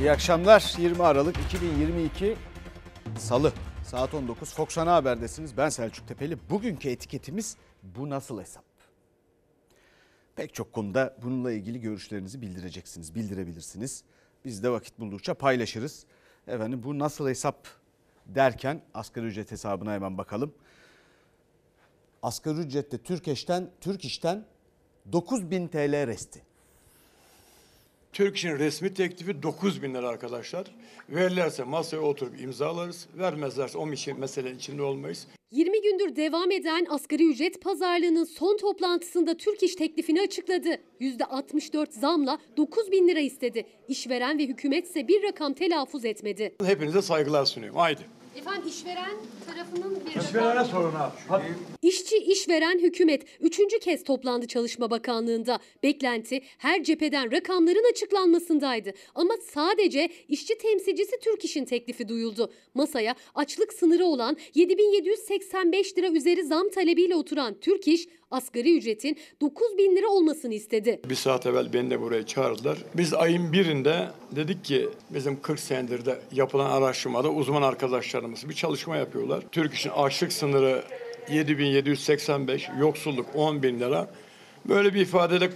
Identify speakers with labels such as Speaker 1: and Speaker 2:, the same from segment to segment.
Speaker 1: İyi akşamlar. 20 Aralık 2022 Salı saat 19 Fox Ana Haber'desiniz. Ben Selçuk Tepeli. Bugünkü etiketimiz bu nasıl hesap? Pek çok konuda bununla ilgili görüşlerinizi bildireceksiniz, bildirebilirsiniz. Biz de vakit buldukça paylaşırız. Efendim bu nasıl hesap derken asgari ücret hesabına hemen bakalım. Asgari ücrette Türk İş'ten, Türk İş'ten 9000 TL resti.
Speaker 2: Türk İş'in resmi teklifi 9 bin lira arkadaşlar. Verirlerse masaya oturup imzalarız. Vermezlerse o için meselenin içinde olmayız.
Speaker 3: 20 gündür devam eden asgari ücret pazarlığının son toplantısında Türk İş teklifini açıkladı. %64 zamla 9 bin lira istedi. İşveren ve hükümet ise bir rakam telaffuz etmedi.
Speaker 2: Hepinize saygılar sunuyorum. Haydi.
Speaker 3: Efendim işveren tarafının bir
Speaker 2: İşverene sorun abi. Hadi.
Speaker 3: İşçi, işveren, hükümet üçüncü kez toplandı Çalışma Bakanlığı'nda. Beklenti her cepheden rakamların açıklanmasındaydı. Ama sadece işçi temsilcisi Türk İş'in teklifi duyuldu. Masaya açlık sınırı olan 7785 lira üzeri zam talebiyle oturan Türk İş, asgari ücretin 9 bin lira olmasını istedi.
Speaker 2: Bir saat evvel beni de buraya çağırdılar. Biz ayın birinde dedik ki bizim 40 senedir de yapılan araştırmada uzman arkadaşlarımız bir çalışma yapıyorlar. Türk İş'in açlık sınırı 7785, yoksulluk 10 bin lira. Böyle bir ifadede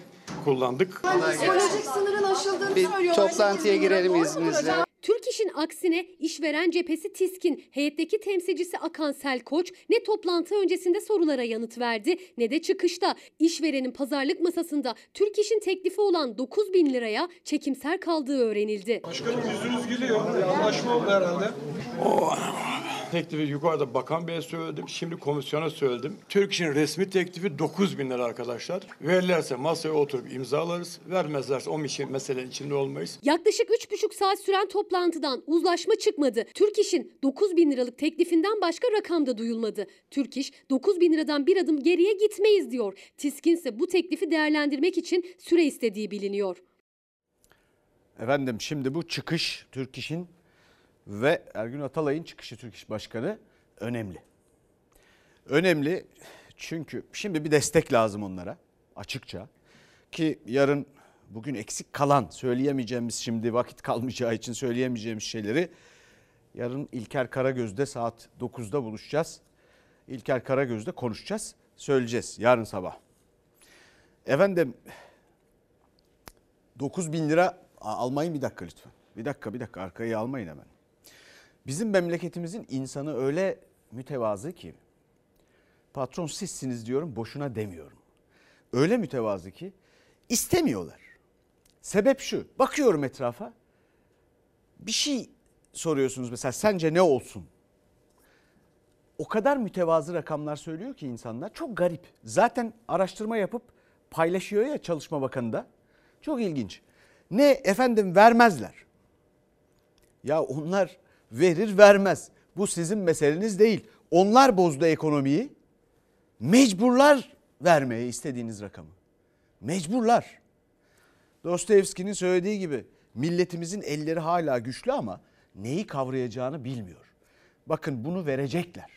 Speaker 2: kullandık.
Speaker 4: Psikolojik sınırın aşıldığını
Speaker 5: Bir
Speaker 4: söylüyorlar.
Speaker 5: toplantıya girelim izninizle.
Speaker 3: Türk İş'in aksine işveren cephesi Tiskin, heyetteki temsilcisi Akan Selkoç ne toplantı öncesinde sorulara yanıt verdi ne de çıkışta. İşverenin pazarlık masasında Türk İş'in teklifi olan 9 bin liraya çekimser kaldığı öğrenildi.
Speaker 6: Başkanım yüzünüz gülüyor. Anlaşma oldu herhalde.
Speaker 2: Teklifi yukarıda Bakan Bey'e söyledim. Şimdi komisyona söyledim. Türk İş'in resmi teklifi 9 bin lira arkadaşlar. Verirlerse masaya oturup imzalarız. Vermezlerse o için meselenin içinde olmayız.
Speaker 3: Yaklaşık 3,5 saat süren toplantıdan uzlaşma çıkmadı. Türk İş'in 9 bin liralık teklifinden başka rakam da duyulmadı. Türk İş 9 bin liradan bir adım geriye gitmeyiz diyor. Tiskin ise bu teklifi değerlendirmek için süre istediği biliniyor.
Speaker 1: Efendim şimdi bu çıkış Türk İş'in ve Ergün Atalay'ın çıkışı Türk İş Başkanı önemli. Önemli çünkü şimdi bir destek lazım onlara açıkça. Ki yarın bugün eksik kalan söyleyemeyeceğimiz şimdi vakit kalmayacağı için söyleyemeyeceğimiz şeyleri yarın İlker Karagöz'de saat 9'da buluşacağız. İlker Karagöz'de konuşacağız, söyleyeceğiz yarın sabah. Efendim 9 bin lira almayın bir dakika lütfen. Bir dakika bir dakika arkayı almayın hemen. Bizim memleketimizin insanı öyle mütevazı ki patron sizsiniz diyorum boşuna demiyorum. Öyle mütevazı ki istemiyorlar. Sebep şu bakıyorum etrafa bir şey soruyorsunuz mesela sence ne olsun? O kadar mütevazı rakamlar söylüyor ki insanlar çok garip. Zaten araştırma yapıp paylaşıyor ya Çalışma Bakanı da. Çok ilginç. Ne efendim vermezler. Ya onlar verir vermez. Bu sizin meseleniz değil. Onlar bozdu ekonomiyi. Mecburlar vermeye istediğiniz rakamı. Mecburlar. Dostoyevski'nin söylediği gibi milletimizin elleri hala güçlü ama neyi kavrayacağını bilmiyor. Bakın bunu verecekler.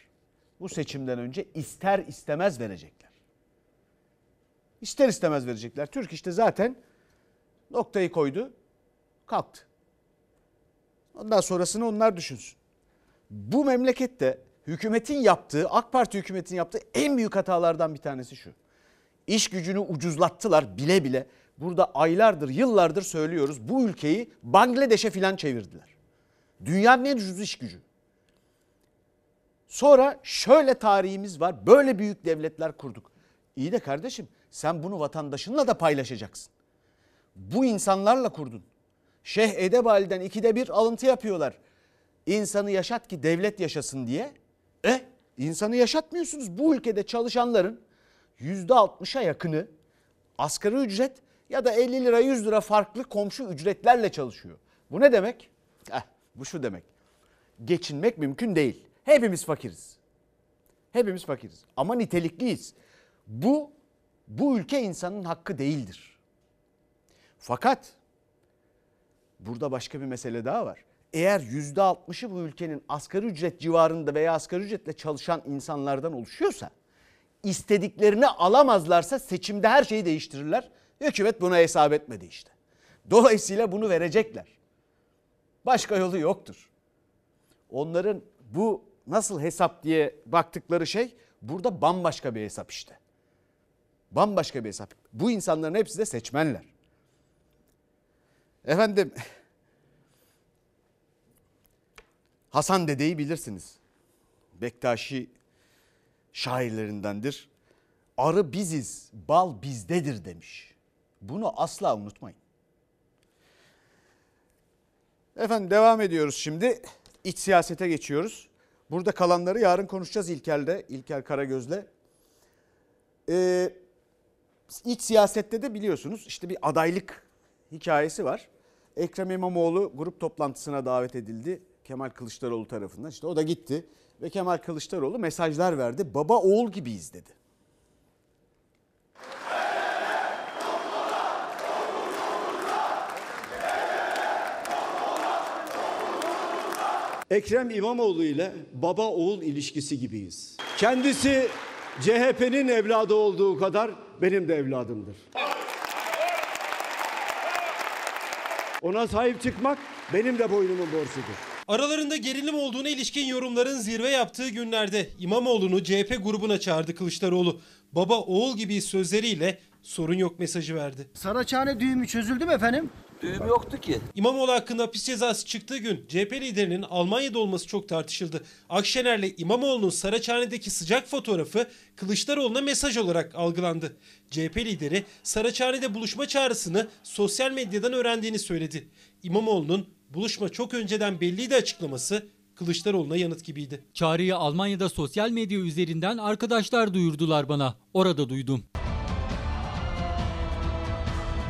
Speaker 1: Bu seçimden önce ister istemez verecekler. İster istemez verecekler. Türk işte zaten noktayı koydu, kalktı. Ondan sonrasını onlar düşünsün. Bu memlekette hükümetin yaptığı, AK Parti hükümetinin yaptığı en büyük hatalardan bir tanesi şu. İş gücünü ucuzlattılar bile bile. Burada aylardır, yıllardır söylüyoruz. Bu ülkeyi Bangladeş'e filan çevirdiler. Dünyanın en ucuz iş gücü. Sonra şöyle tarihimiz var. Böyle büyük devletler kurduk. İyi de kardeşim sen bunu vatandaşınla da paylaşacaksın. Bu insanlarla kurdun. Şeyh Edebali'den ikide bir alıntı yapıyorlar. İnsanı yaşat ki devlet yaşasın diye. E insanı yaşatmıyorsunuz. Bu ülkede çalışanların %60'a yakını asgari ücret ya da 50 lira 100 lira farklı komşu ücretlerle çalışıyor. Bu ne demek? Heh, bu şu demek. Geçinmek mümkün değil. Hepimiz fakiriz. Hepimiz fakiriz ama nitelikliyiz. Bu bu ülke insanın hakkı değildir. Fakat burada başka bir mesele daha var. Eğer yüzde altmışı bu ülkenin asgari ücret civarında veya asgari ücretle çalışan insanlardan oluşuyorsa istediklerini alamazlarsa seçimde her şeyi değiştirirler. Hükümet buna hesap etmedi işte. Dolayısıyla bunu verecekler. Başka yolu yoktur. Onların bu nasıl hesap diye baktıkları şey burada bambaşka bir hesap işte. Bambaşka bir hesap. Bu insanların hepsi de seçmenler. Efendim Hasan Dede'yi bilirsiniz. Bektaşi şairlerindendir. Arı biziz, bal bizdedir demiş. Bunu asla unutmayın. Efendim devam ediyoruz şimdi. İç siyasete geçiyoruz. Burada kalanları yarın konuşacağız İlker'de, İlker Karagöz'le. Ee, iç siyasette de biliyorsunuz işte bir adaylık hikayesi var. Ekrem İmamoğlu grup toplantısına davet edildi Kemal Kılıçdaroğlu tarafından. İşte o da gitti ve Kemal Kılıçdaroğlu mesajlar verdi. Baba oğul gibiyiz dedi.
Speaker 5: Ekrem İmamoğlu ile baba oğul ilişkisi gibiyiz. Kendisi CHP'nin evladı olduğu kadar benim de evladımdır. Ona sahip çıkmak benim de boynumun borcudur.
Speaker 7: Aralarında gerilim olduğuna ilişkin yorumların zirve yaptığı günlerde İmamoğlu'nu CHP grubuna çağırdı Kılıçdaroğlu. Baba oğul gibi sözleriyle sorun yok mesajı verdi.
Speaker 8: Saraçhane düğümü çözüldü mü efendim?
Speaker 9: Düğüm yoktu ki.
Speaker 7: İmamoğlu hakkında hapis cezası çıktığı gün CHP liderinin Almanya'da olması çok tartışıldı. Akşener'le İmamoğlu'nun Saraçhane'deki sıcak fotoğrafı Kılıçdaroğlu'na mesaj olarak algılandı. CHP lideri Saraçhane'de buluşma çağrısını sosyal medyadan öğrendiğini söyledi. İmamoğlu'nun buluşma çok önceden belliydi açıklaması Kılıçdaroğlu'na yanıt gibiydi.
Speaker 10: Çağrıyı Almanya'da sosyal medya üzerinden arkadaşlar duyurdular bana. Orada duydum.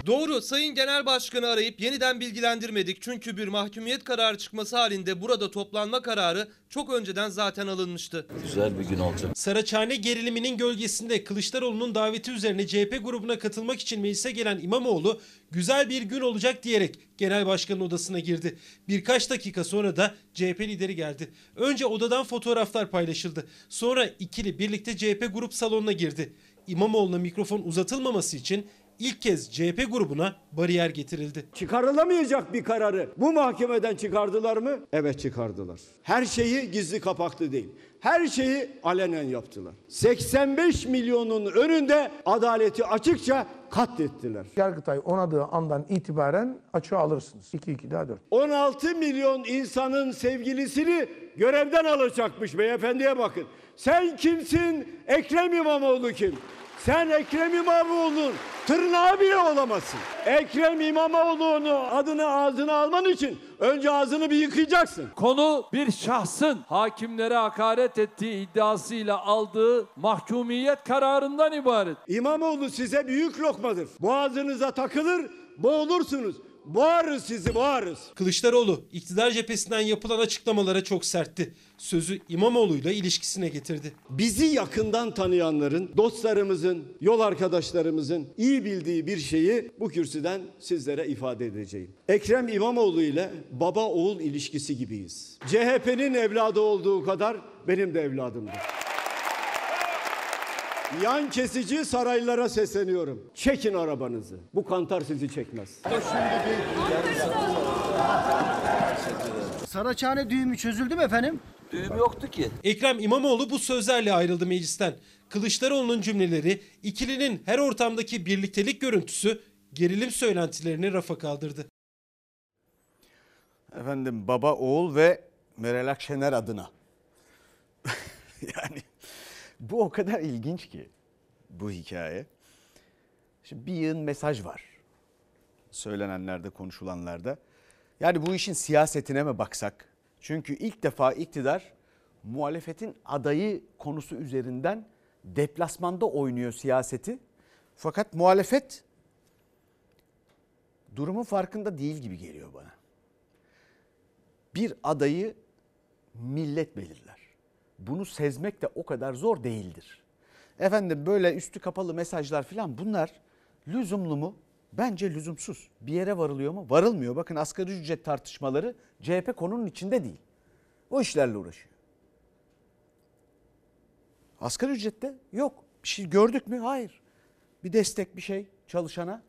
Speaker 11: Doğru Sayın Genel Başkanı arayıp yeniden bilgilendirmedik. Çünkü bir mahkumiyet kararı çıkması halinde burada toplanma kararı çok önceden zaten alınmıştı.
Speaker 9: Güzel bir gün olacak.
Speaker 7: Saraçhane geriliminin gölgesinde Kılıçdaroğlu'nun daveti üzerine CHP grubuna katılmak için meclise gelen İmamoğlu güzel bir gün olacak diyerek genel başkanın odasına girdi. Birkaç dakika sonra da CHP lideri geldi. Önce odadan fotoğraflar paylaşıldı. Sonra ikili birlikte CHP grup salonuna girdi. İmamoğlu'na mikrofon uzatılmaması için ilk kez CHP grubuna bariyer getirildi.
Speaker 5: Çıkarılamayacak bir kararı bu mahkemeden çıkardılar mı? Evet çıkardılar. Her şeyi gizli kapaklı değil. Her şeyi alenen yaptılar. 85 milyonun önünde adaleti açıkça katlettiler.
Speaker 8: Yargıtay onadığı andan itibaren açığa alırsınız. 2-2 daha 4.
Speaker 5: 16 milyon insanın sevgilisini görevden alacakmış beyefendiye bakın. Sen kimsin? Ekrem İmamoğlu kim? Sen Ekrem İmamoğlu'nun tırnağı bile olamazsın. Ekrem İmamoğlu'nu adını ağzına alman için önce ağzını bir yıkayacaksın.
Speaker 12: Konu bir şahsın hakimlere hakaret ettiği iddiasıyla aldığı mahkumiyet kararından ibaret.
Speaker 5: İmamoğlu size büyük lokmadır. Boğazınıza takılır, boğulursunuz. Boğarız sizi, boğarız.
Speaker 7: Kılıçdaroğlu iktidar cephesinden yapılan açıklamalara çok sertti. Sözü İmamoğlu'yla ilişkisine getirdi.
Speaker 5: Bizi yakından tanıyanların, dostlarımızın, yol arkadaşlarımızın iyi bildiği bir şeyi bu kürsüden sizlere ifade edeceğim. Ekrem İmamoğlu ile baba oğul ilişkisi gibiyiz. CHP'nin evladı olduğu kadar benim de evladımdır. Yan kesici saraylara sesleniyorum. Çekin arabanızı. Bu kantar sizi çekmez.
Speaker 8: Saraçhane düğümü çözüldü mü efendim?
Speaker 9: Düğüm yoktu ki.
Speaker 7: Ekrem İmamoğlu bu sözlerle ayrıldı meclisten. Kılıçdaroğlu'nun cümleleri, ikilinin her ortamdaki birliktelik görüntüsü gerilim söylentilerini rafa kaldırdı.
Speaker 1: Efendim baba oğul ve Meral Akşener adına. yani bu o kadar ilginç ki bu hikaye. Şimdi bir yığın mesaj var. Söylenenlerde, konuşulanlarda. Yani bu işin siyasetine mi baksak? Çünkü ilk defa iktidar muhalefetin adayı konusu üzerinden deplasmanda oynuyor siyaseti. Fakat muhalefet durumun farkında değil gibi geliyor bana. Bir adayı millet belirler. Bunu sezmek de o kadar zor değildir. Efendim böyle üstü kapalı mesajlar falan bunlar lüzumlu mu? Bence lüzumsuz. Bir yere varılıyor mu? Varılmıyor. Bakın asgari ücret tartışmaları CHP konunun içinde değil. O işlerle uğraşıyor. Asgari ücrette yok. Bir şey gördük mü? Hayır. Bir destek bir şey çalışana.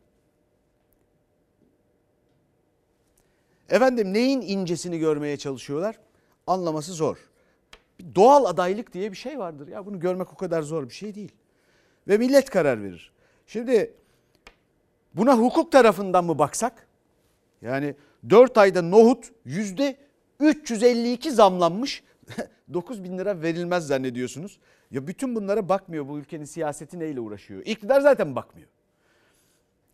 Speaker 1: Efendim neyin incesini görmeye çalışıyorlar? Anlaması zor. Doğal adaylık diye bir şey vardır. Ya bunu görmek o kadar zor bir şey değil. Ve millet karar verir. Şimdi buna hukuk tarafından mı baksak? Yani 4 ayda nohut yüzde 352 zamlanmış. 9 bin lira verilmez zannediyorsunuz. Ya bütün bunlara bakmıyor bu ülkenin siyaseti neyle uğraşıyor. İktidar zaten bakmıyor.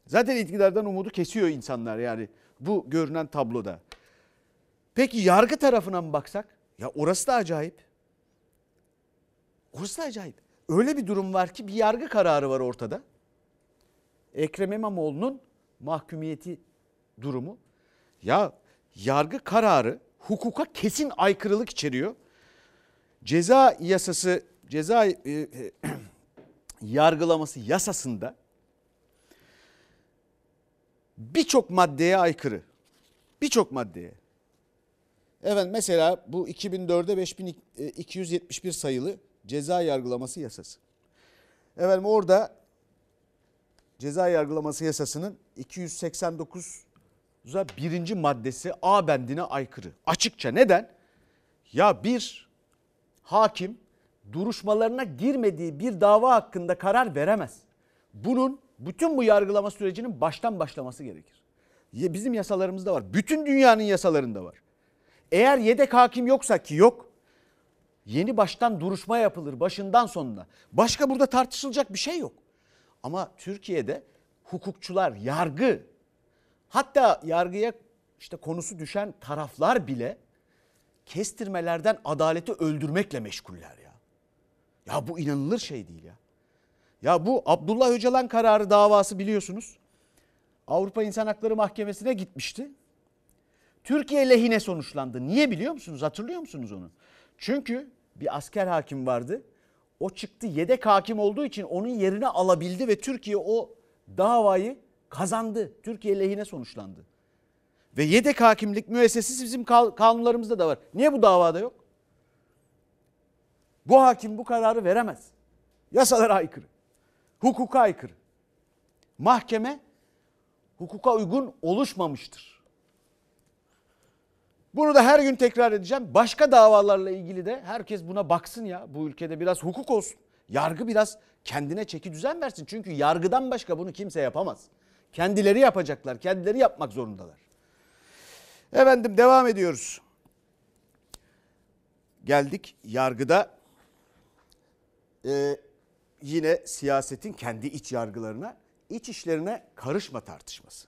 Speaker 1: Zaten iktidardan umudu kesiyor insanlar yani bu görünen tabloda. Peki yargı tarafına mı baksak? Ya orası da acayip. Orası da acayip. Öyle bir durum var ki bir yargı kararı var ortada. Ekrem İmamoğlu'nun mahkumiyeti durumu. Ya yargı kararı hukuka kesin aykırılık içeriyor. Ceza yasası, ceza e, e, yargılaması yasasında birçok maddeye aykırı. Birçok maddeye. Evet mesela bu 2004'e 5271 sayılı ceza yargılaması yasası. Efendim orada ceza yargılaması yasasının 289'a birinci maddesi A bendine aykırı. Açıkça neden? Ya bir hakim duruşmalarına girmediği bir dava hakkında karar veremez. Bunun bütün bu yargılama sürecinin baştan başlaması gerekir. Bizim yasalarımızda var. Bütün dünyanın yasalarında var. Eğer yedek hakim yoksa ki yok. Yeni baştan duruşma yapılır başından sonuna. Başka burada tartışılacak bir şey yok. Ama Türkiye'de hukukçular, yargı hatta yargıya işte konusu düşen taraflar bile kestirmelerden adaleti öldürmekle meşguller ya. Ya bu inanılır şey değil ya. Ya bu Abdullah Öcalan kararı davası biliyorsunuz. Avrupa İnsan Hakları Mahkemesi'ne gitmişti. Türkiye lehine sonuçlandı. Niye biliyor musunuz? Hatırlıyor musunuz onu? Çünkü bir asker hakim vardı. O çıktı yedek hakim olduğu için onun yerine alabildi ve Türkiye o davayı kazandı. Türkiye lehine sonuçlandı. Ve yedek hakimlik müessesesi bizim kanunlarımızda da var. Niye bu davada yok? Bu hakim bu kararı veremez. Yasalara aykırı. Hukuka aykırı. Mahkeme hukuka uygun oluşmamıştır. Bunu da her gün tekrar edeceğim. Başka davalarla ilgili de herkes buna baksın ya. Bu ülkede biraz hukuk olsun. Yargı biraz kendine çeki düzen versin. Çünkü yargıdan başka bunu kimse yapamaz. Kendileri yapacaklar. Kendileri yapmak zorundalar. Efendim devam ediyoruz. Geldik yargıda e, yine siyasetin kendi iç yargılarına, iç işlerine karışma tartışması.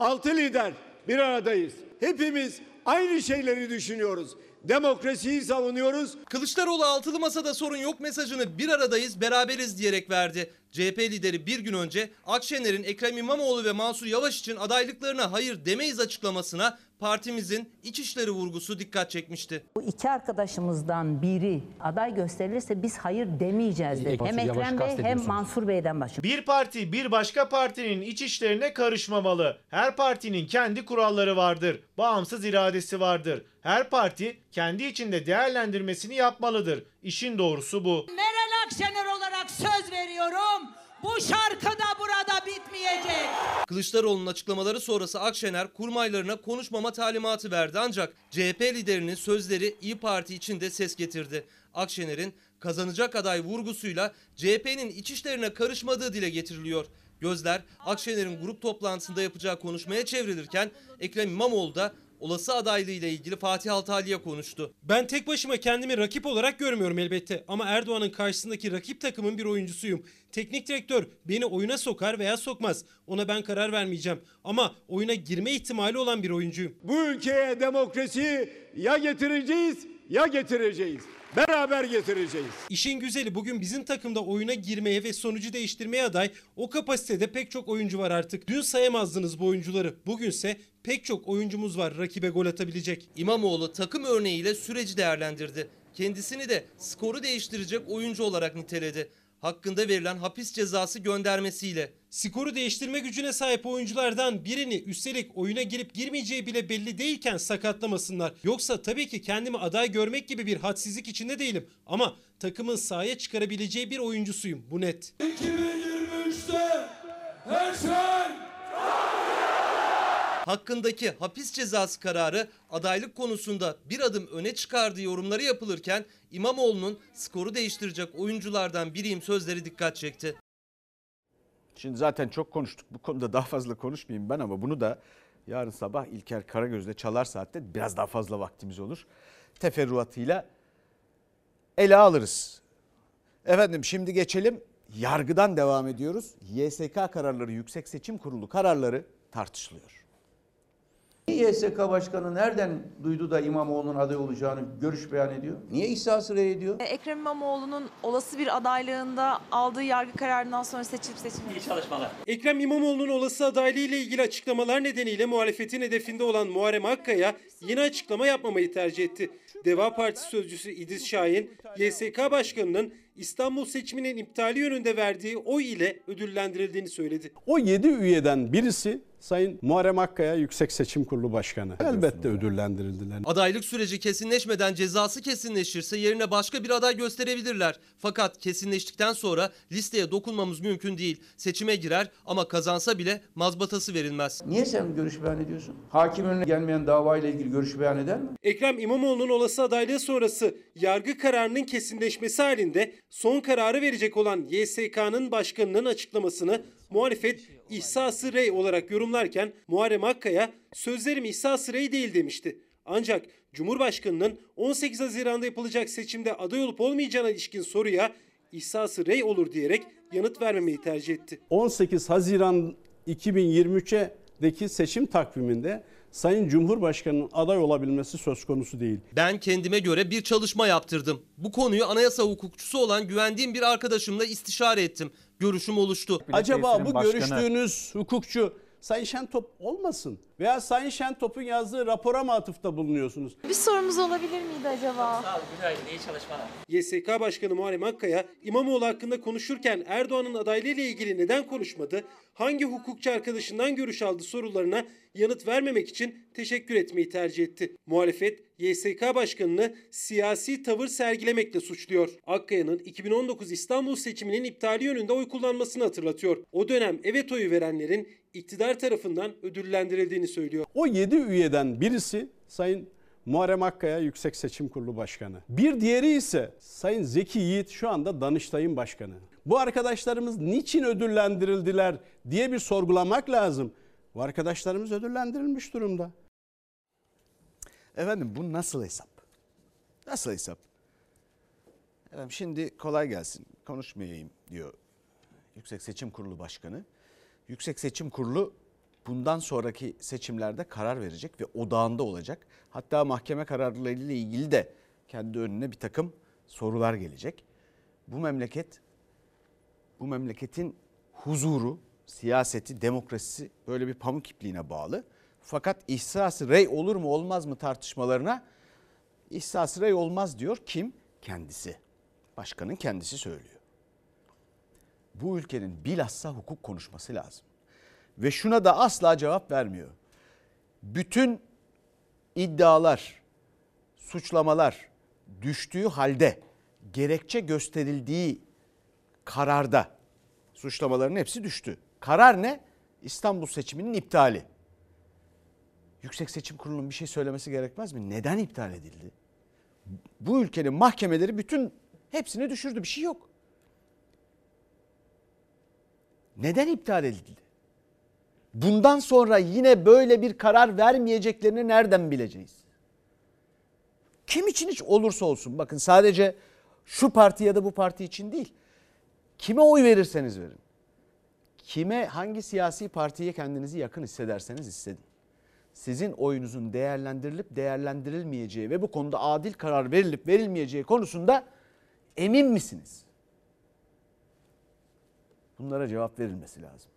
Speaker 5: Altı lider bir aradayız. Hepimiz aynı şeyleri düşünüyoruz. Demokrasiyi savunuyoruz.
Speaker 11: Kılıçdaroğlu altılı masada sorun yok mesajını bir aradayız beraberiz diyerek verdi. CHP lideri bir gün önce Akşener'in Ekrem İmamoğlu ve Mansur Yavaş için adaylıklarına hayır demeyiz açıklamasına partimizin içişleri vurgusu dikkat çekmişti.
Speaker 13: Bu iki arkadaşımızdan biri aday gösterilirse biz hayır demeyeceğiz dedi. Hem Ekrem Bey hem Mansur Bey'den başlıyor.
Speaker 14: Bir parti bir başka partinin iç işlerine karışmamalı. Her partinin kendi kuralları vardır. Bağımsız iradesi vardır. Her parti kendi içinde değerlendirmesini yapmalıdır. İşin doğrusu bu.
Speaker 15: Meral Akşener olarak söz veriyorum. Bu şarkı da burada bitmeyecek.
Speaker 11: Kılıçdaroğlu'nun açıklamaları sonrası Akşener kurmaylarına konuşmama talimatı verdi ancak CHP liderinin sözleri İyi Parti için de ses getirdi. Akşener'in kazanacak aday vurgusuyla CHP'nin iç işlerine karışmadığı dile getiriliyor. Gözler Akşener'in grup toplantısında yapacağı konuşmaya çevrilirken Ekrem İmamoğlu da olası adaylığı ile ilgili Fatih Altaylı'ya konuştu.
Speaker 7: Ben tek başıma kendimi rakip olarak görmüyorum elbette ama Erdoğan'ın karşısındaki rakip takımın bir oyuncusuyum. Teknik direktör beni oyuna sokar veya sokmaz. Ona ben karar vermeyeceğim ama oyuna girme ihtimali olan bir oyuncuyum.
Speaker 5: Bu ülkeye demokrasiyi ya getireceğiz ya getireceğiz. Beraber getireceğiz.
Speaker 7: İşin güzeli bugün bizim takımda oyuna girmeye ve sonucu değiştirmeye aday o kapasitede pek çok oyuncu var artık. Dün sayamazdınız bu oyuncuları. Bugünse pek çok oyuncumuz var rakibe gol atabilecek.
Speaker 11: İmamoğlu takım örneğiyle süreci değerlendirdi. Kendisini de skoru değiştirecek oyuncu olarak niteledi. Hakkında verilen hapis cezası göndermesiyle.
Speaker 7: Skoru değiştirme gücüne sahip oyunculardan birini üstelik oyuna girip girmeyeceği bile belli değilken sakatlamasınlar. Yoksa tabii ki kendimi aday görmek gibi bir hadsizlik içinde değilim. Ama takımın sahaya çıkarabileceği bir oyuncusuyum. Bu net.
Speaker 16: 2023'te her şey
Speaker 11: Hakkındaki hapis cezası kararı adaylık konusunda bir adım öne çıkardığı yorumları yapılırken İmamoğlu'nun skoru değiştirecek oyunculardan biriyim sözleri dikkat çekti.
Speaker 1: Şimdi zaten çok konuştuk. Bu konuda daha fazla konuşmayayım ben ama bunu da yarın sabah İlker Karagöz'de Çalar Saat'te biraz daha fazla vaktimiz olur. Teferruatıyla ele alırız. Efendim şimdi geçelim. Yargıdan devam ediyoruz. YSK kararları, Yüksek Seçim Kurulu kararları tartışılıyor.
Speaker 16: YSK Başkanı nereden duydu da İmamoğlu'nun aday olacağını görüş beyan ediyor? Niye İhsa Sıra'ya ediyor?
Speaker 17: Ekrem İmamoğlu'nun olası bir adaylığında aldığı yargı kararından sonra seçilip seçilmedi. İyi çalışmalar.
Speaker 7: Ekrem İmamoğlu'nun olası adaylığı ile ilgili açıklamalar nedeniyle muhalefetin hedefinde olan Muharrem Akkaya yeni açıklama yapmamayı tercih etti. Deva Partisi sözcüsü İdris Şahin, YSK Başkanı'nın İstanbul seçiminin iptali yönünde verdiği oy ile ödüllendirildiğini söyledi.
Speaker 18: O 7 üyeden birisi Sayın Muharrem Akkaya Yüksek Seçim Kurulu Başkanı. Elbette ödüllendirildiler.
Speaker 11: Adaylık süreci kesinleşmeden cezası kesinleşirse yerine başka bir aday gösterebilirler. Fakat kesinleştikten sonra listeye dokunmamız mümkün değil. Seçime girer ama kazansa bile mazbatası verilmez.
Speaker 16: Niye sen görüş beyan ediyorsun? Hakim önüne gelmeyen davayla ilgili görüş beyan eder mi?
Speaker 7: Ekrem İmamoğlu'nun olası adaylığı sonrası yargı kararının kesinleşmesi halinde son kararı verecek olan YSK'nın başkanının açıklamasını muhalefet İhsası Rey olarak yorumlarken Muharrem Akkaya sözlerim İhsası Rey değil demişti. Ancak Cumhurbaşkanının 18 Haziran'da yapılacak seçimde aday olup olmayacağına ilişkin soruya İhsası Rey olur diyerek yanıt vermemeyi tercih etti.
Speaker 18: 18 Haziran 2023'deki seçim takviminde Sayın Cumhurbaşkanı'nın aday olabilmesi söz konusu değil.
Speaker 11: Ben kendime göre bir çalışma yaptırdım. Bu konuyu anayasa hukukçusu olan güvendiğim bir arkadaşımla istişare ettim. Görüşüm oluştu.
Speaker 18: Acaba bu görüştüğünüz hukukçu Sayın Şentop olmasın? Veya Sayın Şentop'un yazdığı rapora mı atıfta bulunuyorsunuz?
Speaker 17: Bir sorumuz olabilir miydi acaba?
Speaker 7: Sağ olun, günaydın, iyi çalışmalar. YSK Başkanı Muharrem Akkaya, İmamoğlu hakkında konuşurken Erdoğan'ın adaylığı ile ilgili neden konuşmadı, hangi hukukçu arkadaşından görüş aldı sorularına yanıt vermemek için teşekkür etmeyi tercih etti. Muhalefet, YSK Başkanı'nı siyasi tavır sergilemekle suçluyor. Akkaya'nın 2019 İstanbul seçiminin iptali yönünde oy kullanmasını hatırlatıyor. O dönem evet oyu verenlerin iktidar tarafından ödüllendirildiğini söylüyor.
Speaker 18: O 7 üyeden birisi Sayın Muharrem Akkaya Yüksek Seçim Kurulu Başkanı. Bir diğeri ise Sayın Zeki Yiğit şu anda Danıştay'ın başkanı. Bu arkadaşlarımız niçin ödüllendirildiler diye bir sorgulamak lazım. Bu arkadaşlarımız ödüllendirilmiş durumda.
Speaker 1: Efendim bu nasıl hesap? Nasıl hesap? Efendim şimdi kolay gelsin konuşmayayım diyor Yüksek Seçim Kurulu Başkanı. Yüksek Seçim Kurulu bundan sonraki seçimlerde karar verecek ve odağında olacak. Hatta mahkeme kararlarıyla ilgili de kendi önüne bir takım sorular gelecek. Bu memleket, bu memleketin huzuru, siyaseti, demokrasisi böyle bir pamuk ipliğine bağlı. Fakat ihsası rey olur mu olmaz mı tartışmalarına ihsası rey olmaz diyor. Kim? Kendisi. Başkanın kendisi söylüyor. Bu ülkenin bilhassa hukuk konuşması lazım. Ve şuna da asla cevap vermiyor. Bütün iddialar, suçlamalar düştüğü halde gerekçe gösterildiği kararda suçlamaların hepsi düştü. Karar ne? İstanbul seçiminin iptali. Yüksek Seçim Kurulu'nun bir şey söylemesi gerekmez mi? Neden iptal edildi? Bu ülkenin mahkemeleri bütün hepsini düşürdü. Bir şey yok. Neden iptal edildi? Bundan sonra yine böyle bir karar vermeyeceklerini nereden bileceğiz? Kim için hiç olursa olsun bakın sadece şu parti ya da bu parti için değil. Kime oy verirseniz verin. Kime hangi siyasi partiye kendinizi yakın hissederseniz hissedin. Sizin oyunuzun değerlendirilip değerlendirilmeyeceği ve bu konuda adil karar verilip verilmeyeceği konusunda emin misiniz? Bunlara cevap verilmesi lazım.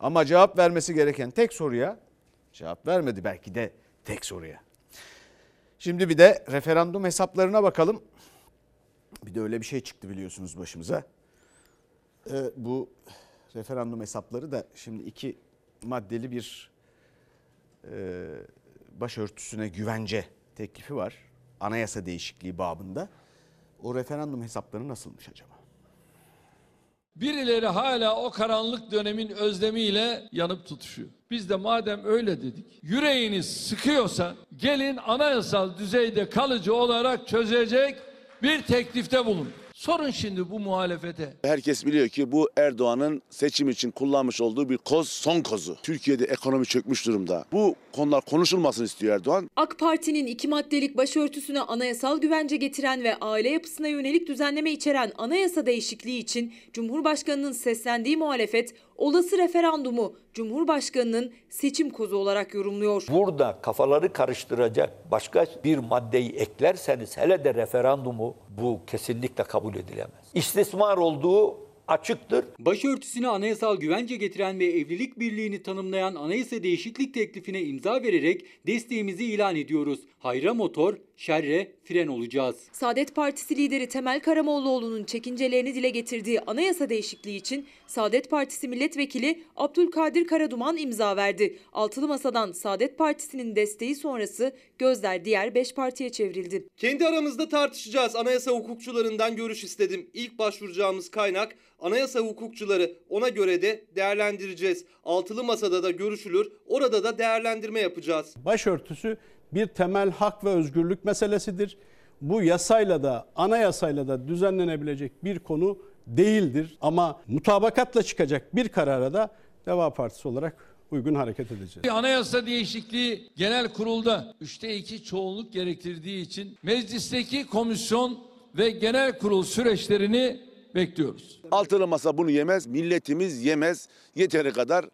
Speaker 1: Ama cevap vermesi gereken tek soruya cevap vermedi belki de tek soruya. Şimdi bir de referandum hesaplarına bakalım. Bir de öyle bir şey çıktı biliyorsunuz başımıza. Ee, bu referandum hesapları da şimdi iki maddeli bir e, başörtüsüne güvence teklifi var. Anayasa değişikliği babında. O referandum hesapları nasılmış acaba?
Speaker 12: Birileri hala o karanlık dönemin özlemiyle yanıp tutuşuyor. Biz de madem öyle dedik, yüreğiniz sıkıyorsa gelin anayasal düzeyde kalıcı olarak çözecek bir teklifte bulun. Sorun şimdi bu muhalefete.
Speaker 19: Herkes biliyor ki bu Erdoğan'ın seçim için kullanmış olduğu bir koz son kozu. Türkiye'de ekonomi çökmüş durumda. Bu konular konuşulmasını istiyor Erdoğan.
Speaker 20: AK Parti'nin iki maddelik başörtüsüne anayasal güvence getiren ve aile yapısına yönelik düzenleme içeren anayasa değişikliği için Cumhurbaşkanı'nın seslendiği muhalefet olası referandumu Cumhurbaşkanı'nın seçim kozu olarak yorumluyor.
Speaker 16: Burada kafaları karıştıracak başka bir maddeyi eklerseniz hele de referandumu bu kesinlikle kabul edilemez. İstismar olduğu açıktır.
Speaker 10: Başörtüsüne anayasal güvence getiren ve evlilik birliğini tanımlayan anayasa değişiklik teklifine imza vererek desteğimizi ilan ediyoruz. Hayra motor, şerre fren olacağız.
Speaker 20: Saadet Partisi lideri Temel Karamollaoğlu'nun çekincelerini dile getirdiği anayasa değişikliği için Saadet Partisi milletvekili Abdülkadir Karaduman imza verdi. Altılı Masa'dan Saadet Partisi'nin desteği sonrası gözler diğer 5 partiye çevrildi.
Speaker 11: Kendi aramızda tartışacağız. Anayasa hukukçularından görüş istedim. İlk başvuracağımız kaynak anayasa hukukçuları. Ona göre de değerlendireceğiz. Altılı masada da görüşülür. Orada da değerlendirme yapacağız.
Speaker 18: Başörtüsü bir temel hak ve özgürlük meselesidir. Bu yasayla da anayasayla da düzenlenebilecek bir konu değildir. Ama mutabakatla çıkacak bir karara da Deva Partisi olarak uygun hareket edeceğiz.
Speaker 12: Anayasa değişikliği genel kurulda üçte iki çoğunluk gerektirdiği için meclisteki komisyon ve genel kurul süreçlerini bekliyoruz.
Speaker 19: Altılı masa bunu yemez, milletimiz yemez. Yeteri kadar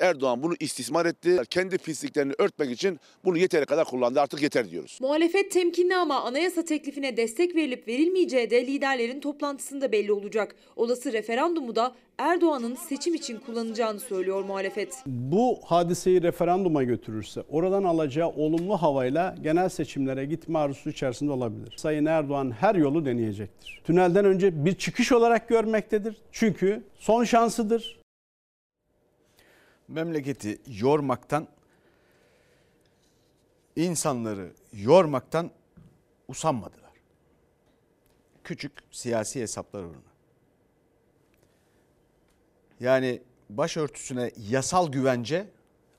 Speaker 19: Erdoğan bunu istismar etti. Kendi pisliklerini örtmek için bunu yeteri kadar kullandı. Artık yeter diyoruz.
Speaker 20: Muhalefet temkinli ama anayasa teklifine destek verilip verilmeyeceği de liderlerin toplantısında belli olacak. Olası referandumu da Erdoğan'ın seçim için kullanacağını söylüyor muhalefet.
Speaker 18: Bu hadiseyi referanduma götürürse oradan alacağı olumlu havayla genel seçimlere gitme arzusu içerisinde olabilir. Sayın Erdoğan her yolu deneyecektir. Tünelden önce bir çıkış olarak görmektedir. Çünkü son şansıdır.
Speaker 1: Memleketi yormaktan, insanları yormaktan usanmadılar. Küçük siyasi hesaplar uğruna. Yani başörtüsüne yasal güvence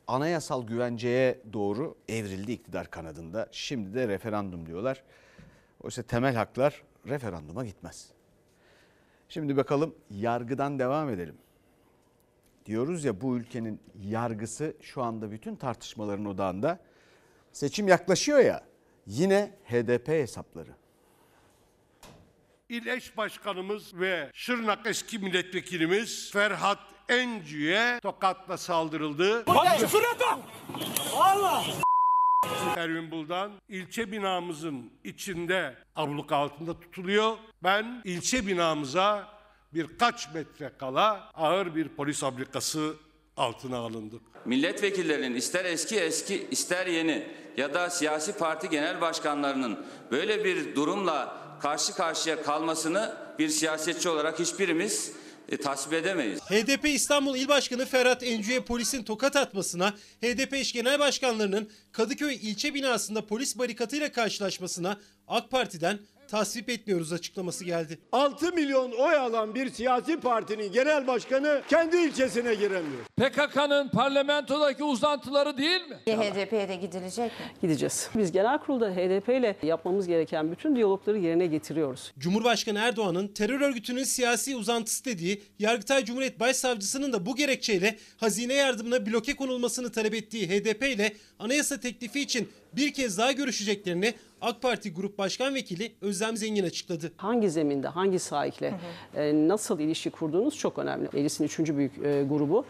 Speaker 1: anayasal güvenceye doğru evrildi iktidar kanadında. Şimdi de referandum diyorlar. Oysa temel haklar referanduma gitmez. Şimdi bakalım yargıdan devam edelim. Diyoruz ya bu ülkenin yargısı şu anda bütün tartışmaların odağında. Seçim yaklaşıyor ya yine HDP hesapları.
Speaker 21: İl Eş Başkanımız ve Şırnak eski milletvekilimiz Ferhat Encü'ye tokatla saldırıldı. Ervin Buldan ilçe binamızın içinde abluk altında tutuluyor. Ben ilçe binamıza birkaç metre kala ağır bir polis ablikası altına alındık.
Speaker 22: Milletvekillerinin ister eski eski ister yeni ya da siyasi parti genel başkanlarının böyle bir durumla karşı karşıya kalmasını bir siyasetçi olarak hiçbirimiz e, tasvip edemeyiz.
Speaker 7: HDP İstanbul İl Başkanı Ferhat Encü'ye polisin tokat atmasına, HDP eş genel başkanlarının Kadıköy ilçe binasında polis barikatıyla karşılaşmasına AK Parti'den tasvip etmiyoruz açıklaması geldi.
Speaker 21: 6 milyon oy alan bir siyasi partinin genel başkanı kendi ilçesine giremiyor.
Speaker 12: PKK'nın parlamentodaki uzantıları değil mi?
Speaker 15: HDP'ye de gidilecek mi?
Speaker 23: Gideceğiz. Biz genel kurulda HDP ile yapmamız gereken bütün diyalogları yerine getiriyoruz.
Speaker 7: Cumhurbaşkanı Erdoğan'ın terör örgütünün siyasi uzantısı dediği Yargıtay Cumhuriyet Başsavcısının da bu gerekçeyle hazine yardımına bloke konulmasını talep ettiği HDP ile anayasa teklifi için bir kez daha görüşeceklerini AK Parti Grup Başkan Vekili Özlem Zengin açıkladı.
Speaker 23: Hangi zeminde, hangi sahikle e, nasıl ilişki kurduğunuz çok önemli. Meclisin üçüncü büyük e, grubu.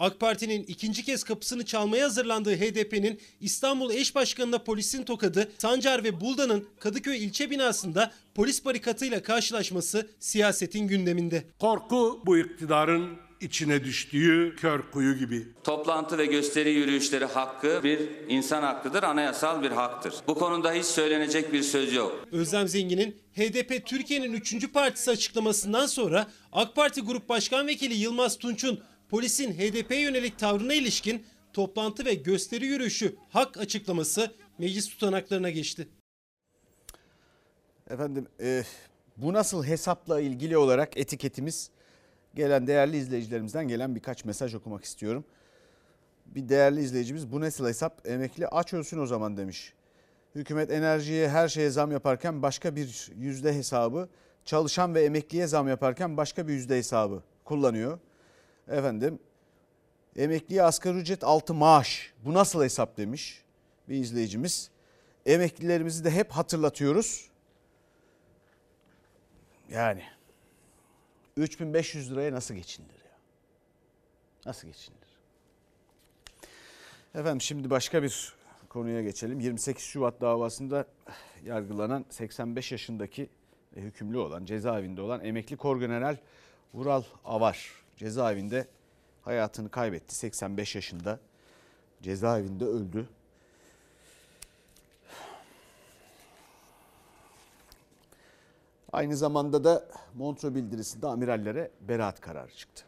Speaker 7: AK Parti'nin ikinci kez kapısını çalmaya hazırlandığı HDP'nin İstanbul eş başkanına polisin tokadı, Sancar ve Bulda'nın Kadıköy ilçe binasında polis barikatıyla karşılaşması siyasetin gündeminde.
Speaker 21: Korku bu iktidarın içine düştüğü kör kuyu gibi.
Speaker 22: Toplantı ve gösteri yürüyüşleri hakkı bir insan hakkıdır, anayasal bir haktır. Bu konuda hiç söylenecek bir söz yok.
Speaker 7: Özlem Zengin'in HDP Türkiye'nin 3. partisi açıklamasından sonra AK Parti Grup Başkan Vekili Yılmaz Tunç'un polisin HDP'ye yönelik tavrına ilişkin toplantı ve gösteri yürüyüşü hak açıklaması meclis tutanaklarına geçti.
Speaker 1: Efendim e, Bu nasıl hesapla ilgili olarak etiketimiz gelen değerli izleyicilerimizden gelen birkaç mesaj okumak istiyorum. Bir değerli izleyicimiz bu nasıl hesap emekli aç ölsün o zaman demiş. Hükümet enerjiye her şeye zam yaparken başka bir yüzde hesabı çalışan ve emekliye zam yaparken başka bir yüzde hesabı kullanıyor. Efendim emekliye asgari ücret altı maaş bu nasıl hesap demiş bir izleyicimiz. Emeklilerimizi de hep hatırlatıyoruz. Yani 3500 liraya nasıl geçinilir ya? Nasıl geçinilir? Efendim şimdi başka bir konuya geçelim. 28 Şubat davasında yargılanan 85 yaşındaki ve hükümlü olan cezaevinde olan emekli Korgeneral Vural Avar cezaevinde hayatını kaybetti. 85 yaşında cezaevinde öldü. Aynı zamanda da Montreux bildirisinde amirallere beraat kararı çıktı.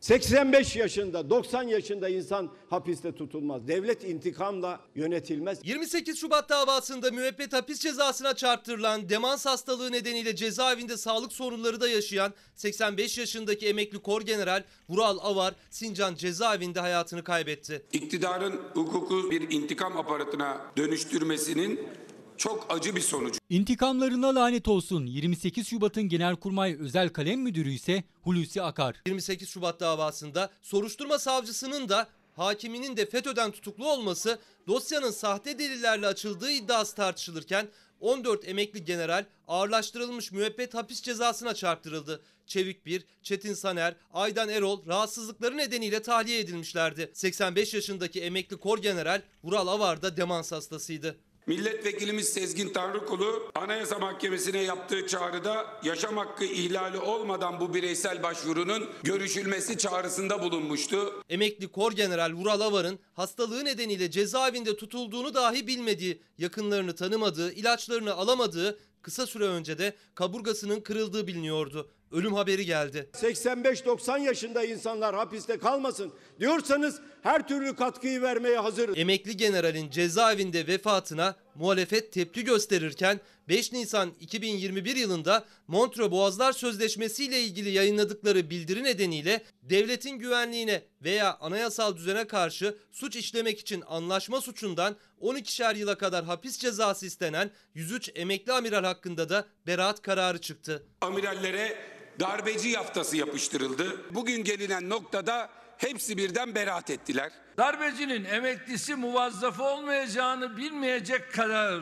Speaker 5: 85 yaşında, 90 yaşında insan hapiste tutulmaz. Devlet intikamla yönetilmez.
Speaker 11: 28 Şubat davasında müebbet hapis cezasına çarptırılan demans hastalığı nedeniyle cezaevinde sağlık sorunları da yaşayan 85 yaşındaki emekli Korgeneral Vural Avar Sincan cezaevinde hayatını kaybetti.
Speaker 24: İktidarın hukuku bir intikam aparatına dönüştürmesinin çok acı bir sonucu.
Speaker 10: İntikamlarına lanet olsun. 28 Şubat'ın Genelkurmay Özel Kalem Müdürü ise Hulusi Akar.
Speaker 11: 28 Şubat davasında soruşturma savcısının da hakiminin de FETÖ'den tutuklu olması dosyanın sahte delillerle açıldığı iddiası tartışılırken 14 emekli general ağırlaştırılmış müebbet hapis cezasına çarptırıldı. Çevik Bir, Çetin Saner, Aydan Erol rahatsızlıkları nedeniyle tahliye edilmişlerdi. 85 yaşındaki emekli kor general Vural Avar da demans hastasıydı.
Speaker 24: Milletvekilimiz Sezgin Tanrıkulu Anayasa Mahkemesi'ne yaptığı çağrıda yaşam hakkı ihlali olmadan bu bireysel başvurunun görüşülmesi çağrısında bulunmuştu.
Speaker 11: Emekli Kor General Vural Avar'ın hastalığı nedeniyle cezaevinde tutulduğunu dahi bilmediği, yakınlarını tanımadığı, ilaçlarını alamadığı kısa süre önce de kaburgasının kırıldığı biliniyordu. Ölüm haberi geldi.
Speaker 5: 85-90 yaşında insanlar hapiste kalmasın diyorsanız her türlü katkıyı vermeye hazırız.
Speaker 11: Emekli generalin cezaevinde vefatına muhalefet tepki gösterirken 5 Nisan 2021 yılında Montreux Boğazlar Sözleşmesi ile ilgili yayınladıkları bildiri nedeniyle devletin güvenliğine veya anayasal düzene karşı suç işlemek için anlaşma suçundan 12'şer yıla kadar hapis cezası istenen 103 emekli amiral hakkında da beraat kararı çıktı.
Speaker 24: Amirallere darbeci yaftası yapıştırıldı. Bugün gelinen noktada hepsi birden beraat ettiler.
Speaker 12: Darbecinin emeklisi muvazzafı olmayacağını bilmeyecek kadar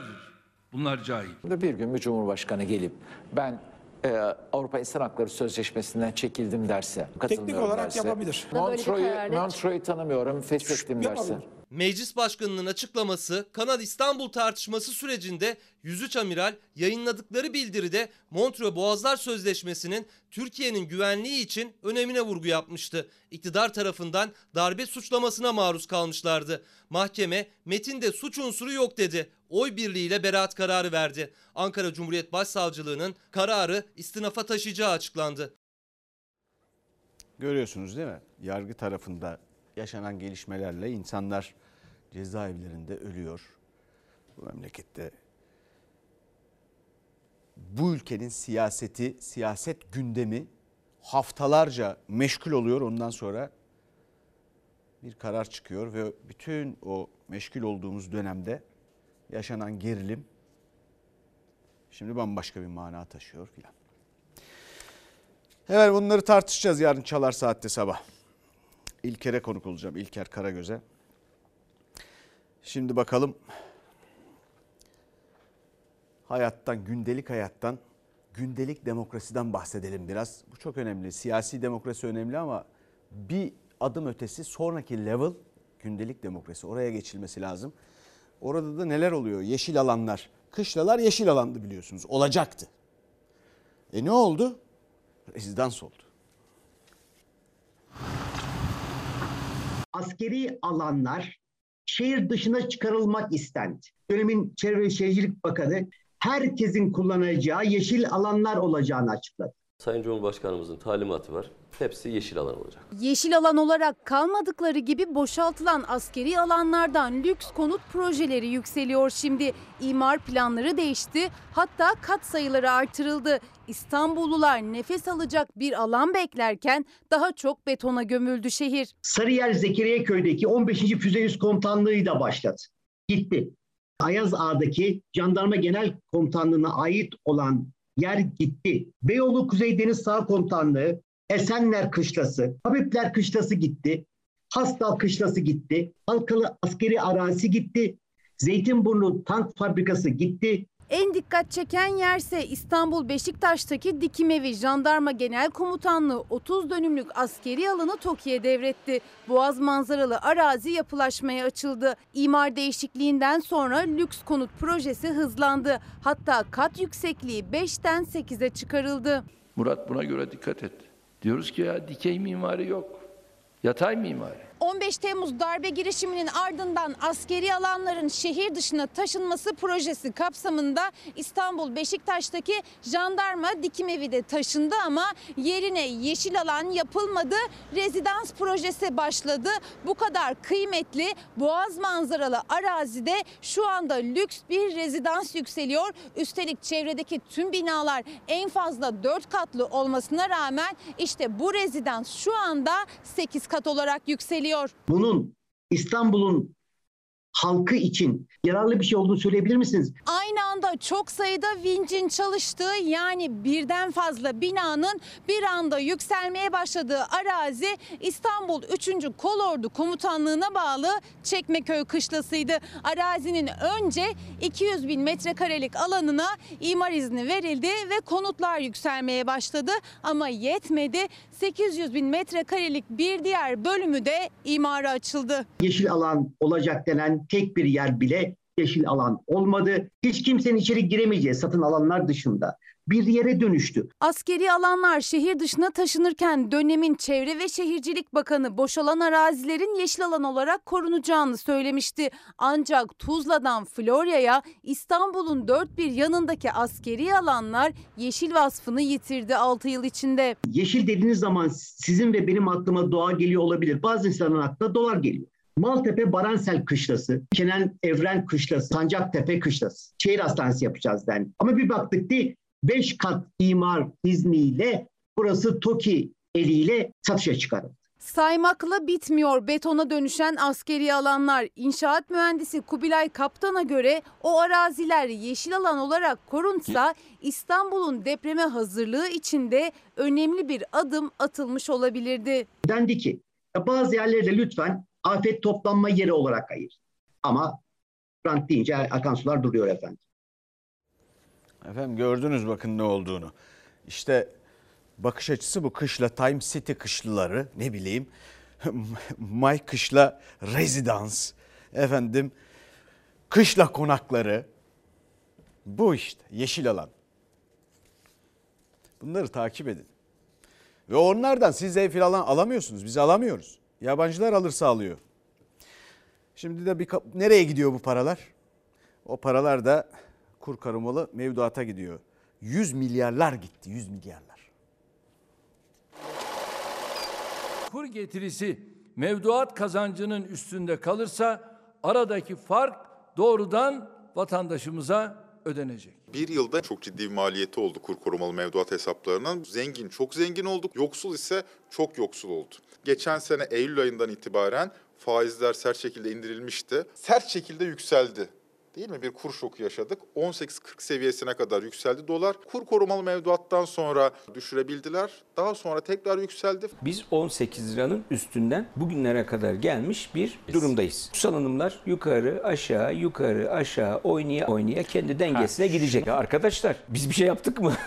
Speaker 12: bunlar cahil.
Speaker 25: Bir gün bir cumhurbaşkanı gelip ben e, Avrupa İnsan Hakları Sözleşmesi'nden çekildim derse, katılmıyorum
Speaker 8: olarak
Speaker 25: derse,
Speaker 8: yapabilir.
Speaker 25: Montreux'u Montreux'u tanımıyorum, feshettim derse.
Speaker 11: Meclis Başkanı'nın açıklaması Kanal İstanbul tartışması sürecinde 103 amiral yayınladıkları bildiride Montreux Boğazlar Sözleşmesi'nin Türkiye'nin güvenliği için önemine vurgu yapmıştı. İktidar tarafından darbe suçlamasına maruz kalmışlardı. Mahkeme metinde suç unsuru yok dedi. Oy birliğiyle beraat kararı verdi. Ankara Cumhuriyet Başsavcılığı'nın kararı istinafa taşıyacağı açıklandı.
Speaker 1: Görüyorsunuz değil mi? Yargı tarafında yaşanan gelişmelerle insanlar cezaevlerinde ölüyor. Bu memlekette bu ülkenin siyaseti, siyaset gündemi haftalarca meşgul oluyor. Ondan sonra bir karar çıkıyor ve bütün o meşgul olduğumuz dönemde yaşanan gerilim şimdi bambaşka bir mana taşıyor filan. Evet bunları tartışacağız yarın çalar saatte sabah. İlker'e konuk olacağım. İlker Karagöz'e. Şimdi bakalım hayattan, gündelik hayattan, gündelik demokrasiden bahsedelim biraz. Bu çok önemli. Siyasi demokrasi önemli ama bir adım ötesi sonraki level gündelik demokrasi. Oraya geçilmesi lazım. Orada da neler oluyor? Yeşil alanlar. Kışlalar yeşil alandı biliyorsunuz. Olacaktı. E ne oldu? Rezidans oldu.
Speaker 26: Askeri alanlar şehir dışına çıkarılmak istendi. Dönemin Çevre ve Şehircilik Bakanı herkesin kullanacağı yeşil alanlar olacağını açıkladı.
Speaker 27: Sayın Cumhurbaşkanımızın talimatı var. Hepsi yeşil alan olacak.
Speaker 28: Yeşil alan olarak kalmadıkları gibi boşaltılan askeri alanlardan lüks konut projeleri yükseliyor şimdi. İmar planları değişti, hatta kat sayıları artırıldı. İstanbullular nefes alacak bir alan beklerken daha çok betona gömüldü şehir.
Speaker 26: Sarıyer Zekeriya Köy'deki 15. Füze Üst Komutanlığı da başladı. Gitti. Ayaz Ağa'daki Jandarma Genel Komutanlığı'na ait olan yer gitti. Beyoğlu Kuzey Deniz Sağ Komutanlığı, Esenler Kışlası, Habibler Kışlası gitti. Hastal Kışlası gitti. Halkalı askeri arazisi gitti. Zeytinburnu Tank Fabrikası gitti.
Speaker 28: En dikkat çeken yerse İstanbul Beşiktaş'taki dikim evi Jandarma Genel Komutanlığı 30 dönümlük askeri alanı TOKİ'ye devretti. Boğaz manzaralı arazi yapılaşmaya açıldı. İmar değişikliğinden sonra lüks konut projesi hızlandı. Hatta kat yüksekliği 5'ten 8'e çıkarıldı.
Speaker 12: Murat buna göre dikkat et. Diyoruz ki ya dikey mimari yok. Yatay mimari.
Speaker 28: 15 Temmuz darbe girişiminin ardından askeri alanların şehir dışına taşınması projesi kapsamında İstanbul Beşiktaş'taki jandarma dikim evi de taşındı ama yerine yeşil alan yapılmadı. Rezidans projesi başladı. Bu kadar kıymetli boğaz manzaralı arazide şu anda lüks bir rezidans yükseliyor. Üstelik çevredeki tüm binalar en fazla 4 katlı olmasına rağmen işte bu rezidans şu anda 8 kat olarak yükseliyor.
Speaker 26: Bunun İstanbul'un halkı için yararlı bir şey olduğunu söyleyebilir misiniz?
Speaker 28: Aynı anda çok sayıda vincin çalıştığı yani birden fazla binanın bir anda yükselmeye başladığı arazi İstanbul 3. Kolordu Komutanlığı'na bağlı Çekmeköy Kışlası'ydı. Arazinin önce 200 bin metrekarelik alanına imar izni verildi ve konutlar yükselmeye başladı ama yetmedi. 800 bin metrekarelik bir diğer bölümü de imara açıldı.
Speaker 26: Yeşil alan olacak denen tek bir yer bile yeşil alan olmadı. Hiç kimsenin içeri giremeyeceği satın alanlar dışında bir yere dönüştü.
Speaker 28: Askeri alanlar şehir dışına taşınırken dönemin Çevre ve Şehircilik Bakanı boşalan arazilerin yeşil alan olarak korunacağını söylemişti. Ancak Tuzla'dan Florya'ya İstanbul'un dört bir yanındaki askeri alanlar yeşil vasfını yitirdi 6 yıl içinde.
Speaker 26: Yeşil dediğiniz zaman sizin ve benim aklıma doğa geliyor olabilir. Bazı insanların aklına dolar geliyor. Maltepe Baransel Kışlası, Kenan Evren Kışlası, Sancaktepe Kışlası. Şehir hastanesi yapacağız den. Ama bir baktık ki 5 kat imar izniyle burası TOKİ eliyle satışa çıkarıldı.
Speaker 28: Saymakla bitmiyor betona dönüşen askeri alanlar. İnşaat mühendisi Kubilay Kaptan'a göre o araziler yeşil alan olarak korunsa İstanbul'un depreme hazırlığı içinde önemli bir adım atılmış olabilirdi.
Speaker 26: Dendi ki bazı yerleri de lütfen afet toplanma yeri olarak ayır. Ama rant deyince akan sular duruyor efendim.
Speaker 1: Efendim gördünüz bakın ne olduğunu. İşte bakış açısı bu kışla Time City kışlıları ne bileyim May kışla rezidans efendim kışla konakları bu işte yeşil alan. Bunları takip edin. Ve onlardan siz ev falan alamıyorsunuz. Biz alamıyoruz. Yabancılar alırsa alıyor. Şimdi de bir nereye gidiyor bu paralar? O paralar da kur korumalı mevduata gidiyor. 100 milyarlar gitti 100 milyarlar.
Speaker 12: Kur getirisi mevduat kazancının üstünde kalırsa aradaki fark doğrudan vatandaşımıza ödenecek.
Speaker 29: Bir yılda çok ciddi bir maliyeti oldu kur korumalı mevduat hesaplarının. Zengin çok zengin olduk, yoksul ise çok yoksul oldu. Geçen sene Eylül ayından itibaren faizler sert şekilde indirilmişti. Sert şekilde yükseldi. Değil mi? Bir kur şoku yaşadık. 18.40 seviyesine kadar yükseldi dolar. Kur korumalı mevduattan sonra düşürebildiler. Daha sonra tekrar yükseldi.
Speaker 30: Biz 18 liranın üstünden bugünlere kadar gelmiş bir durumdayız. Salınımlar yukarı aşağı yukarı aşağı oynaya oynaya kendi dengesine gidecek. Ya arkadaşlar biz bir şey yaptık mı?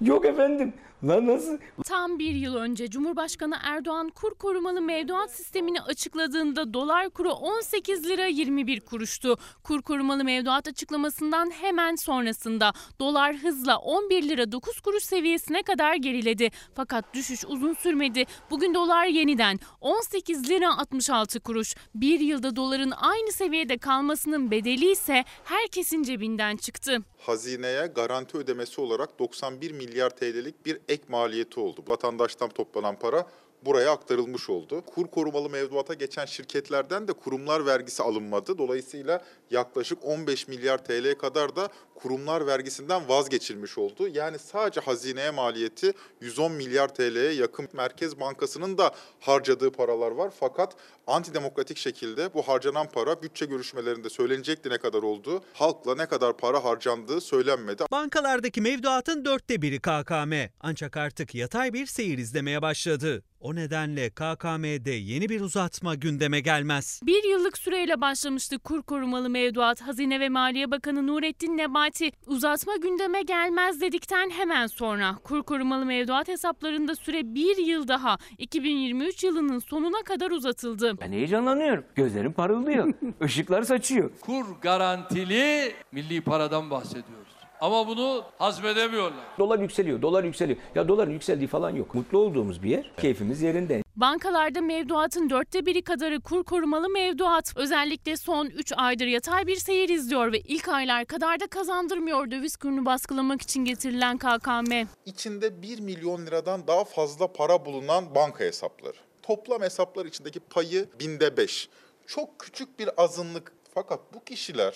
Speaker 30: Yok efendim. Lan nasıl?
Speaker 31: Tam bir yıl önce Cumhurbaşkanı Erdoğan kur korumalı mevduat sistemini açıkladığında dolar kuru 18 lira 21 kuruştu. Kur korumalı mevduat açıklamasından hemen sonrasında dolar hızla 11 lira 9 kuruş seviyesine kadar geriledi. Fakat düşüş uzun sürmedi. Bugün dolar yeniden 18 lira 66 kuruş. Bir yılda doların aynı seviyede kalmasının bedeli ise herkesin cebinden çıktı.
Speaker 29: Hazineye garanti ödemesi olarak 91 milyar milyar TL'lik bir ek maliyeti oldu. Vatandaştan toplanan para buraya aktarılmış oldu. Kur korumalı mevduata geçen şirketlerden de kurumlar vergisi alınmadı. Dolayısıyla yaklaşık 15 milyar TL kadar da kurumlar vergisinden vazgeçilmiş oldu. Yani sadece hazineye maliyeti 110 milyar TL'ye yakın. Merkez Bankası'nın da harcadığı paralar var. Fakat antidemokratik şekilde bu harcanan para bütçe görüşmelerinde söylenecekti ne kadar olduğu, halkla ne kadar para harcandığı söylenmedi.
Speaker 14: Bankalardaki mevduatın dörtte biri KKM. Ancak artık yatay bir seyir izlemeye başladı. O nedenle KKM'de yeni bir uzatma gündeme gelmez.
Speaker 31: Bir yıllık süreyle başlamıştı kur korumalı mevduat. Hazine ve Maliye Bakanı Nurettin Nebati uzatma gündeme gelmez dedikten hemen sonra kur korumalı mevduat hesaplarında süre bir yıl daha 2023 yılının sonuna kadar uzatıldı.
Speaker 30: Ben heyecanlanıyorum. Gözlerim parıldıyor. Işıklar saçıyor.
Speaker 12: Kur garantili milli paradan bahsediyoruz. Ama bunu hazmedemiyorlar.
Speaker 30: Dolar yükseliyor, dolar yükseliyor. Ya doların yükseldiği falan yok. Mutlu olduğumuz bir yer. Keyfimiz yerinde.
Speaker 31: Bankalarda mevduatın dörtte biri kadarı kur korumalı mevduat. Özellikle son 3 aydır yatay bir seyir izliyor ve ilk aylar kadar da kazandırmıyor döviz kurunu baskılamak için getirilen KKM.
Speaker 29: İçinde 1 milyon liradan daha fazla para bulunan banka hesapları. Toplam hesaplar içindeki payı binde 5. Çok küçük bir azınlık fakat bu kişiler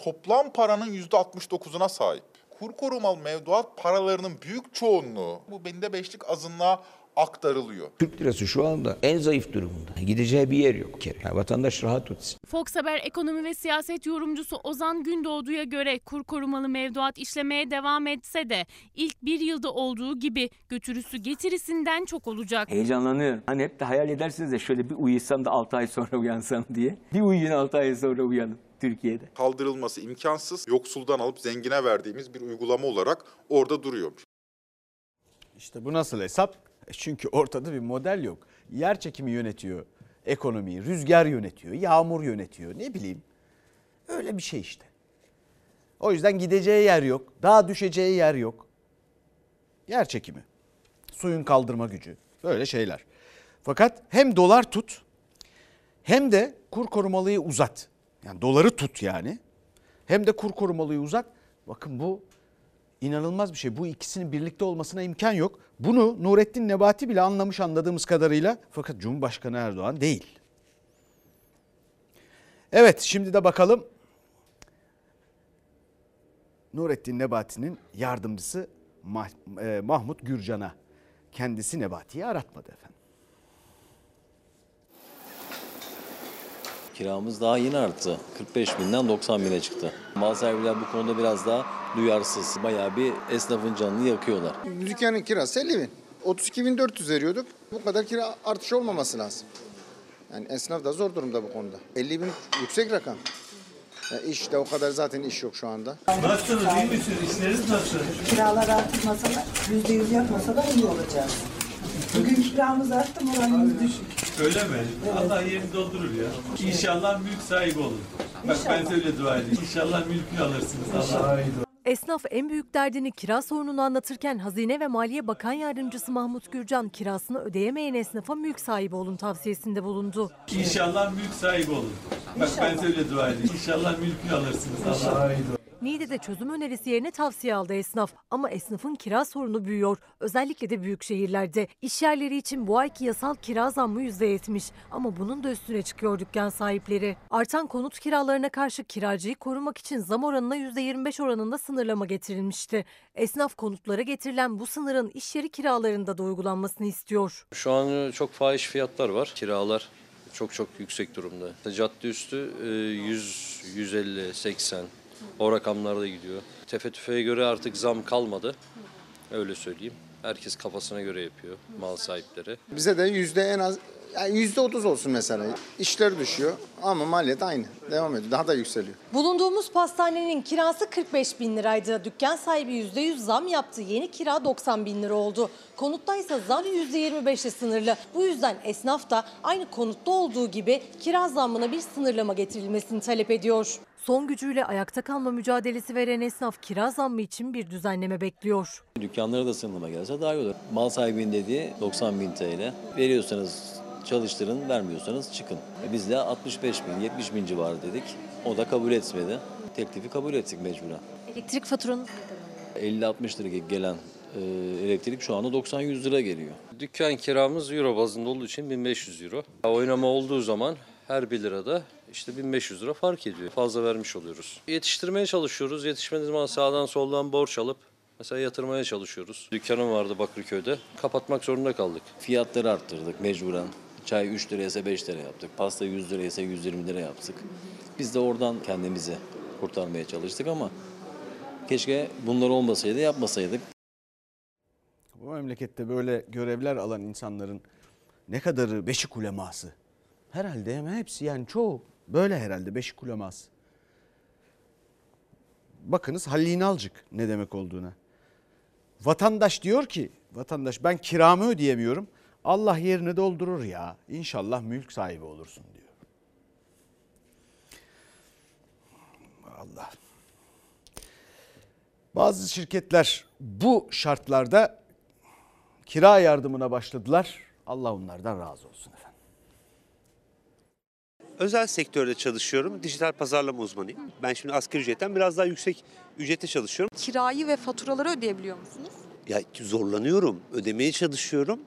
Speaker 29: toplam paranın %69'una sahip. Kur korumalı mevduat paralarının büyük çoğunluğu bu binde beşlik azınlığa aktarılıyor.
Speaker 30: Türk lirası şu anda en zayıf durumunda. Gideceği bir yer yok kere. Yani vatandaş rahat etsin.
Speaker 31: Fox Haber ekonomi ve siyaset yorumcusu Ozan Gündoğdu'ya göre kur korumalı mevduat işlemeye devam etse de ilk bir yılda olduğu gibi götürüsü getirisinden çok olacak.
Speaker 30: Heyecanlanıyorum. Hani hep de hayal edersiniz de şöyle bir uyusam da 6 ay sonra uyansam diye. Bir uyuyun 6 ay sonra uyanın Türkiye'de.
Speaker 29: Kaldırılması imkansız, yoksuldan alıp zengine verdiğimiz bir uygulama olarak orada duruyor.
Speaker 1: İşte bu nasıl hesap? E Çünkü ortada bir model yok. Yer çekimi yönetiyor ekonomiyi, rüzgar yönetiyor, yağmur yönetiyor. Ne bileyim. Öyle bir şey işte. O yüzden gideceği yer yok. Daha düşeceği yer yok. Yer çekimi. Suyun kaldırma gücü. Böyle şeyler. Fakat hem dolar tut hem de kur korumalıyı uzat. Yani doları tut yani. Hem de kur korumalıyı uzat. Bakın bu inanılmaz bir şey. Bu ikisinin birlikte olmasına imkan yok. Bunu Nurettin Nebati bile anlamış anladığımız kadarıyla. Fakat Cumhurbaşkanı Erdoğan değil. Evet şimdi de bakalım Nurettin Nebati'nin yardımcısı e, Mahmut Gürcan'a. Kendisi Nebati'yi aratmadı efendim.
Speaker 32: Kiramız daha yeni arttı. 45 binden 90 bine çıktı. Mal sahipler bu konuda biraz daha duyarsız. Bayağı bir esnafın canını yakıyorlar.
Speaker 33: Dükkanın kirası 50 bin. 32.400 veriyorduk. Bu kadar kira artış olmaması lazım. Yani esnaf da zor durumda bu konuda. 50 bin yüksek rakam. Ya iş de o kadar zaten iş yok şu anda.
Speaker 24: Nasılsınız, iyi misiniz? İşleriniz nasıl?
Speaker 34: Kiralar artmasa da yüzde yüz yapmasa da iyi olacağız. Bugün kiramız arttı moralimiz düşük.
Speaker 24: Öyle mi? Allah yerini doldurur ya. İnşallah mülk sahibi olun. Bak ben söyle dua edeyim. İnşallah mülkünü alırsınız. Allah
Speaker 35: Esnaf en büyük derdini kira sorununu anlatırken Hazine ve Maliye Bakan Yardımcısı Mahmut Gürcan kirasını ödeyemeyen esnafa mülk sahibi olun tavsiyesinde bulundu.
Speaker 24: İnşallah mülk sahibi olun. Bak ben söyle dua edeyim. İnşallah mülkünü alırsınız. Allah
Speaker 35: Niğde'de çözüm önerisi yerine tavsiye aldı esnaf. Ama esnafın kira sorunu büyüyor. Özellikle de büyük şehirlerde. İş yerleri için bu ayki yasal kira zammı %70. Ama bunun da üstüne çıkıyor dükkan sahipleri. Artan konut kiralarına karşı kiracıyı korumak için zam oranına %25 oranında sınırlama getirilmişti. Esnaf konutlara getirilen bu sınırın iş yeri kiralarında da uygulanmasını istiyor.
Speaker 32: Şu an çok fahiş fiyatlar var. Kiralar çok çok yüksek durumda. Cadde üstü e, 100, 150, 80 o rakamlarda gidiyor. Tefe tüfeğe göre artık zam kalmadı. Öyle söyleyeyim. Herkes kafasına göre yapıyor mal sahipleri.
Speaker 33: Bize de yüzde en az yani yüzde otuz olsun mesela. İşler düşüyor ama maliyet aynı. Devam ediyor. Daha da yükseliyor.
Speaker 35: Bulunduğumuz pastanenin kirası 45 bin liraydı. Dükkan sahibi %100 zam yaptı. Yeni kira 90 bin lira oldu. Konutta ise zam %25'e sınırlı. Bu yüzden esnaf da aynı konutta olduğu gibi kira zammına bir sınırlama getirilmesini talep ediyor. Son gücüyle ayakta kalma mücadelesi veren esnaf kira zammı için bir düzenleme bekliyor.
Speaker 32: Dükkanlara da sınırlama gelse daha iyi olur. Mal sahibinin dediği 90 bin TL. Veriyorsanız çalıştırın, vermiyorsanız çıkın. E Biz de 65 bin, 70 bin civarı dedik. O da kabul etmedi. Teklifi kabul ettik mecburen.
Speaker 35: Elektrik faturanız
Speaker 32: 50-60 lira gelen Ee, elektrik şu anda 90-100 lira geliyor.
Speaker 36: Dükkan kiramız euro bazında olduğu için 1500 euro. Oynama olduğu zaman her 1 lirada işte 1500 lira fark ediyor. Fazla vermiş oluyoruz. Yetiştirmeye çalışıyoruz. Yetişmediği zaman sağdan soldan borç alıp mesela yatırmaya çalışıyoruz. Dükkanım vardı Bakırköy'de. Kapatmak zorunda kaldık.
Speaker 32: Fiyatları arttırdık mecburen. Çay 3 liraysa 5 lira yaptık. Pasta 100 liraysa 120 lira yaptık. Biz de oradan kendimizi kurtarmaya çalıştık ama keşke bunlar olmasaydı yapmasaydık.
Speaker 1: Bu memlekette böyle görevler alan insanların ne kadarı beşik uleması? Herhalde hemen hepsi yani çoğu böyle herhalde beşik uleması. Bakınız Halil İnalcık ne demek olduğuna. Vatandaş diyor ki vatandaş ben kiramı ödeyemiyorum. Allah yerini doldurur ya. İnşallah mülk sahibi olursun diyor. Allah. Bazı şirketler bu şartlarda kira yardımına başladılar. Allah onlardan razı olsun efendim.
Speaker 33: Özel sektörde çalışıyorum. Dijital pazarlama uzmanıyım. Ben şimdi asgari ücretten biraz daha yüksek ücrete çalışıyorum.
Speaker 37: Kirayı ve faturaları ödeyebiliyor musunuz?
Speaker 33: Ya zorlanıyorum. Ödemeye çalışıyorum.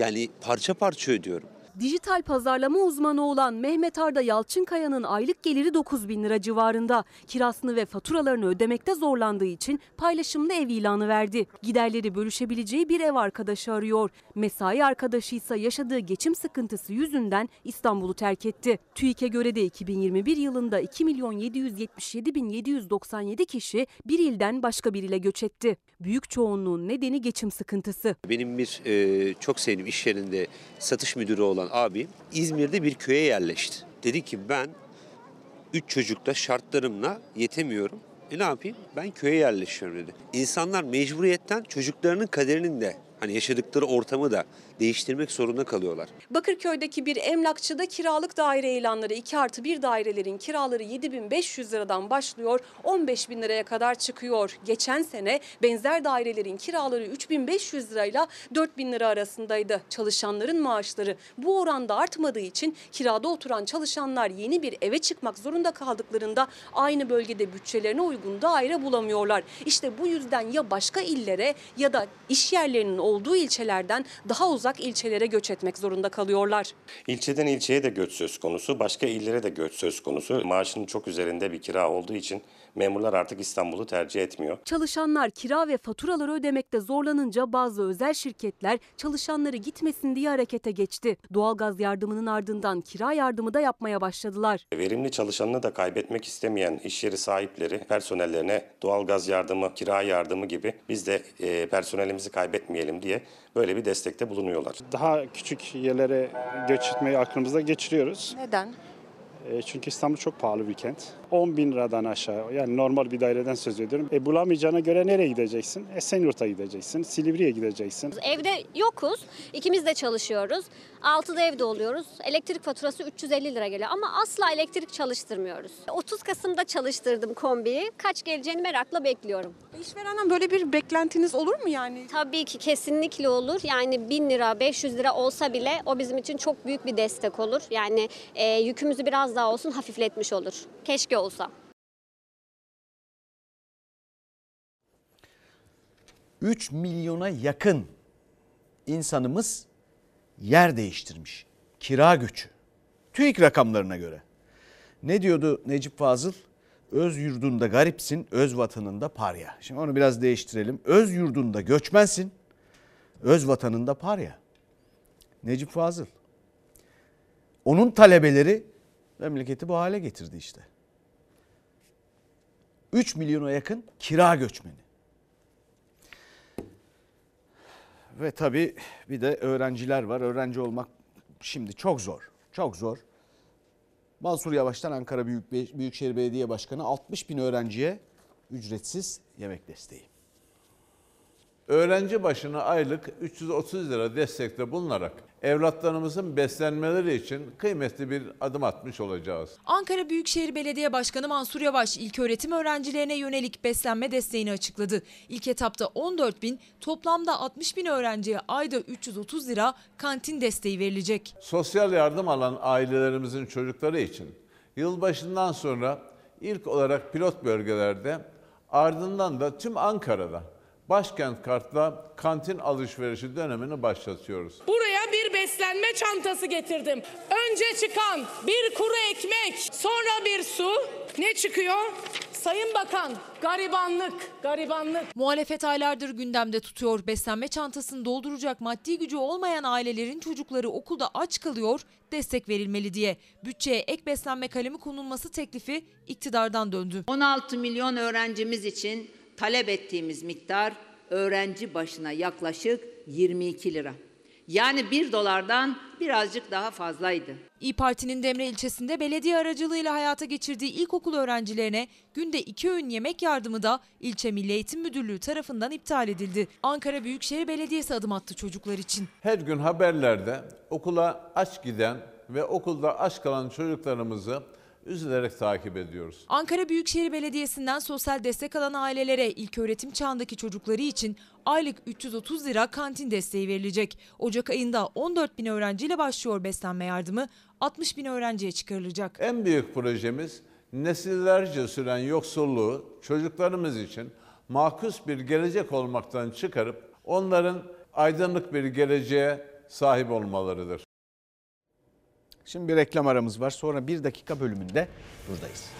Speaker 33: Yani parça parça ödüyorum.
Speaker 38: Dijital pazarlama uzmanı olan Mehmet Arda Yalçınkaya'nın aylık geliri 9 bin lira civarında. Kirasını ve faturalarını ödemekte zorlandığı için paylaşımlı ev ilanı verdi. Giderleri bölüşebileceği bir ev arkadaşı arıyor. Mesai arkadaşı ise yaşadığı geçim sıkıntısı yüzünden İstanbul'u terk etti. TÜİK'e göre de 2021 yılında 2 milyon 777 bin 797 kişi bir ilden başka bir ile göç etti. Büyük çoğunluğun nedeni geçim sıkıntısı.
Speaker 33: Benim bir e, çok sevdiğim iş yerinde satış müdürü olan abim İzmir'de bir köye yerleşti. Dedi ki ben üç çocukta şartlarımla yetemiyorum. E ne yapayım? Ben köye yerleşiyorum dedi. İnsanlar mecburiyetten çocuklarının kaderinin de hani yaşadıkları ortamı da değiştirmek zorunda kalıyorlar.
Speaker 38: Bakırköy'deki bir emlakçıda kiralık daire ilanları 2 artı 1 dairelerin kiraları 7500 liradan başlıyor 15 bin liraya kadar çıkıyor. Geçen sene benzer dairelerin kiraları 3500 lirayla 4000 lira arasındaydı. Çalışanların maaşları bu oranda artmadığı için kirada oturan çalışanlar yeni bir eve çıkmak zorunda kaldıklarında aynı bölgede bütçelerine uygun daire bulamıyorlar. İşte bu yüzden ya başka illere ya da iş yerlerinin olduğu ilçelerden daha uzak ilçelere göç etmek zorunda kalıyorlar.
Speaker 39: İlçeden ilçeye de göç söz konusu, başka illere de göç söz konusu. Maaşının çok üzerinde bir kira olduğu için memurlar artık İstanbul'u tercih etmiyor.
Speaker 38: Çalışanlar kira ve faturaları ödemekte zorlanınca bazı özel şirketler çalışanları gitmesin diye harekete geçti. Doğalgaz yardımının ardından kira yardımı da yapmaya başladılar.
Speaker 39: Verimli çalışanını da kaybetmek istemeyen iş yeri sahipleri personellerine doğalgaz yardımı, kira yardımı gibi biz de e, personelimizi kaybetmeyelim diye böyle bir destekte bulunuyorlar.
Speaker 40: Daha küçük yerlere göç etmeyi aklımızda geçiriyoruz.
Speaker 37: Neden?
Speaker 40: E, Çünkü İstanbul çok pahalı bir kent. 10 bin liradan aşağı yani normal bir daireden söz ediyorum. E bulamayacağına göre nereye gideceksin? Esenyurt'a gideceksin, Silivri'ye gideceksin.
Speaker 41: Evde yokuz. İkimiz de çalışıyoruz. Altıda evde oluyoruz. Elektrik faturası 350 lira geliyor ama asla elektrik çalıştırmıyoruz. 30 Kasım'da çalıştırdım kombiyi. Kaç geleceğini merakla bekliyorum.
Speaker 37: İşverenden böyle bir beklentiniz olur mu yani?
Speaker 41: Tabii ki kesinlikle olur. Yani 1000 lira, 500 lira olsa bile o bizim için çok büyük bir destek olur. Yani e, yükümüzü biraz daha olsun hafifletmiş olur. Keşke olsa.
Speaker 1: 3 milyona yakın insanımız yer değiştirmiş. Kira göçü. TÜİK rakamlarına göre. Ne diyordu Necip Fazıl? Öz yurdunda garipsin, öz vatanında parya. Şimdi onu biraz değiştirelim. Öz yurdunda göçmensin, öz vatanında parya. Necip Fazıl. Onun talebeleri memleketi bu hale getirdi işte. 3 milyona yakın kira göçmeni. Ve tabii bir de öğrenciler var. Öğrenci olmak şimdi çok zor. Çok zor. Mansur Yavaş'tan Ankara Büyük Büyükşehir Belediye Başkanı 60 bin öğrenciye ücretsiz yemek desteği.
Speaker 42: Öğrenci başına aylık 330 lira destekte bulunarak evlatlarımızın beslenmeleri için kıymetli bir adım atmış olacağız.
Speaker 20: Ankara Büyükşehir Belediye Başkanı Mansur Yavaş ilköğretim öğrencilerine yönelik beslenme desteğini açıkladı. İlk etapta 14 bin, toplamda 60 bin öğrenciye ayda 330 lira kantin desteği verilecek.
Speaker 42: Sosyal yardım alan ailelerimizin çocukları için yılbaşından sonra ilk olarak pilot bölgelerde ardından da tüm Ankara'da Başkent Kart'la kantin alışverişi dönemini başlatıyoruz.
Speaker 43: Buraya bir beslenme çantası getirdim. Önce çıkan bir kuru ekmek, sonra bir su. Ne çıkıyor? Sayın Bakan, garibanlık, garibanlık.
Speaker 20: Muhalefet aylardır gündemde tutuyor. Beslenme çantasını dolduracak maddi gücü olmayan ailelerin çocukları okulda aç kalıyor, destek verilmeli diye. Bütçeye ek beslenme kalemi konulması teklifi iktidardan döndü.
Speaker 44: 16 milyon öğrencimiz için talep ettiğimiz miktar öğrenci başına yaklaşık 22 lira. Yani 1 dolardan birazcık daha fazlaydı.
Speaker 20: İyi Parti'nin Demre ilçesinde belediye aracılığıyla hayata geçirdiği ilkokul öğrencilerine günde iki öğün yemek yardımı da ilçe Milli Eğitim Müdürlüğü tarafından iptal edildi. Ankara Büyükşehir Belediyesi adım attı çocuklar için.
Speaker 42: Her gün haberlerde okula aç giden ve okulda aç kalan çocuklarımızı üzülerek takip ediyoruz.
Speaker 20: Ankara Büyükşehir Belediyesi'nden sosyal destek alan ailelere ilköğretim çağındaki çocukları için aylık 330 lira kantin desteği verilecek. Ocak ayında 14 bin öğrenciyle başlıyor beslenme yardımı, 60 bin öğrenciye çıkarılacak.
Speaker 42: En büyük projemiz nesillerce süren yoksulluğu çocuklarımız için makus bir gelecek olmaktan çıkarıp onların aydınlık bir geleceğe sahip olmalarıdır.
Speaker 1: Şimdi bir reklam aramız var. Sonra bir dakika bölümünde buradayız.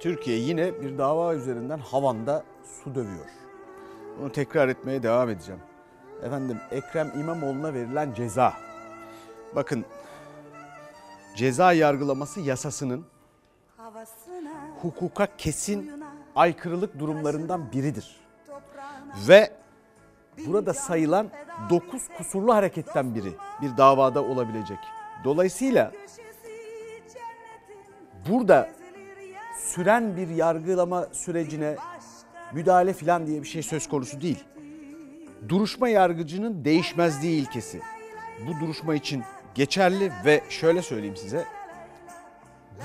Speaker 1: Türkiye yine bir dava üzerinden Havan'da su dövüyor. Bunu tekrar etmeye devam edeceğim. Efendim Ekrem İmamoğlu'na verilen ceza. Bakın ceza yargılaması yasasının hukuka kesin aykırılık durumlarından biridir. Ve burada sayılan 9 kusurlu hareketten biri bir davada olabilecek. Dolayısıyla burada süren bir yargılama sürecine müdahale filan diye bir şey söz konusu değil. Duruşma yargıcının değişmezliği ilkesi. Bu duruşma için geçerli ve şöyle söyleyeyim size.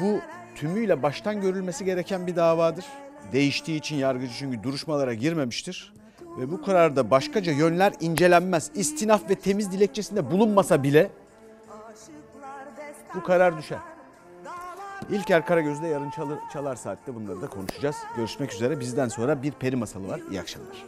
Speaker 1: Bu tümüyle baştan görülmesi gereken bir davadır. Değiştiği için yargıcı çünkü duruşmalara girmemiştir. Ve bu kararda başkaca yönler incelenmez. İstinaf ve temiz dilekçesinde bulunmasa bile bu karar düşer. İlker Karagöz'de yarın çalar, çalar saatte bunları da konuşacağız. Görüşmek üzere. Bizden sonra bir peri masalı var. İyi akşamlar.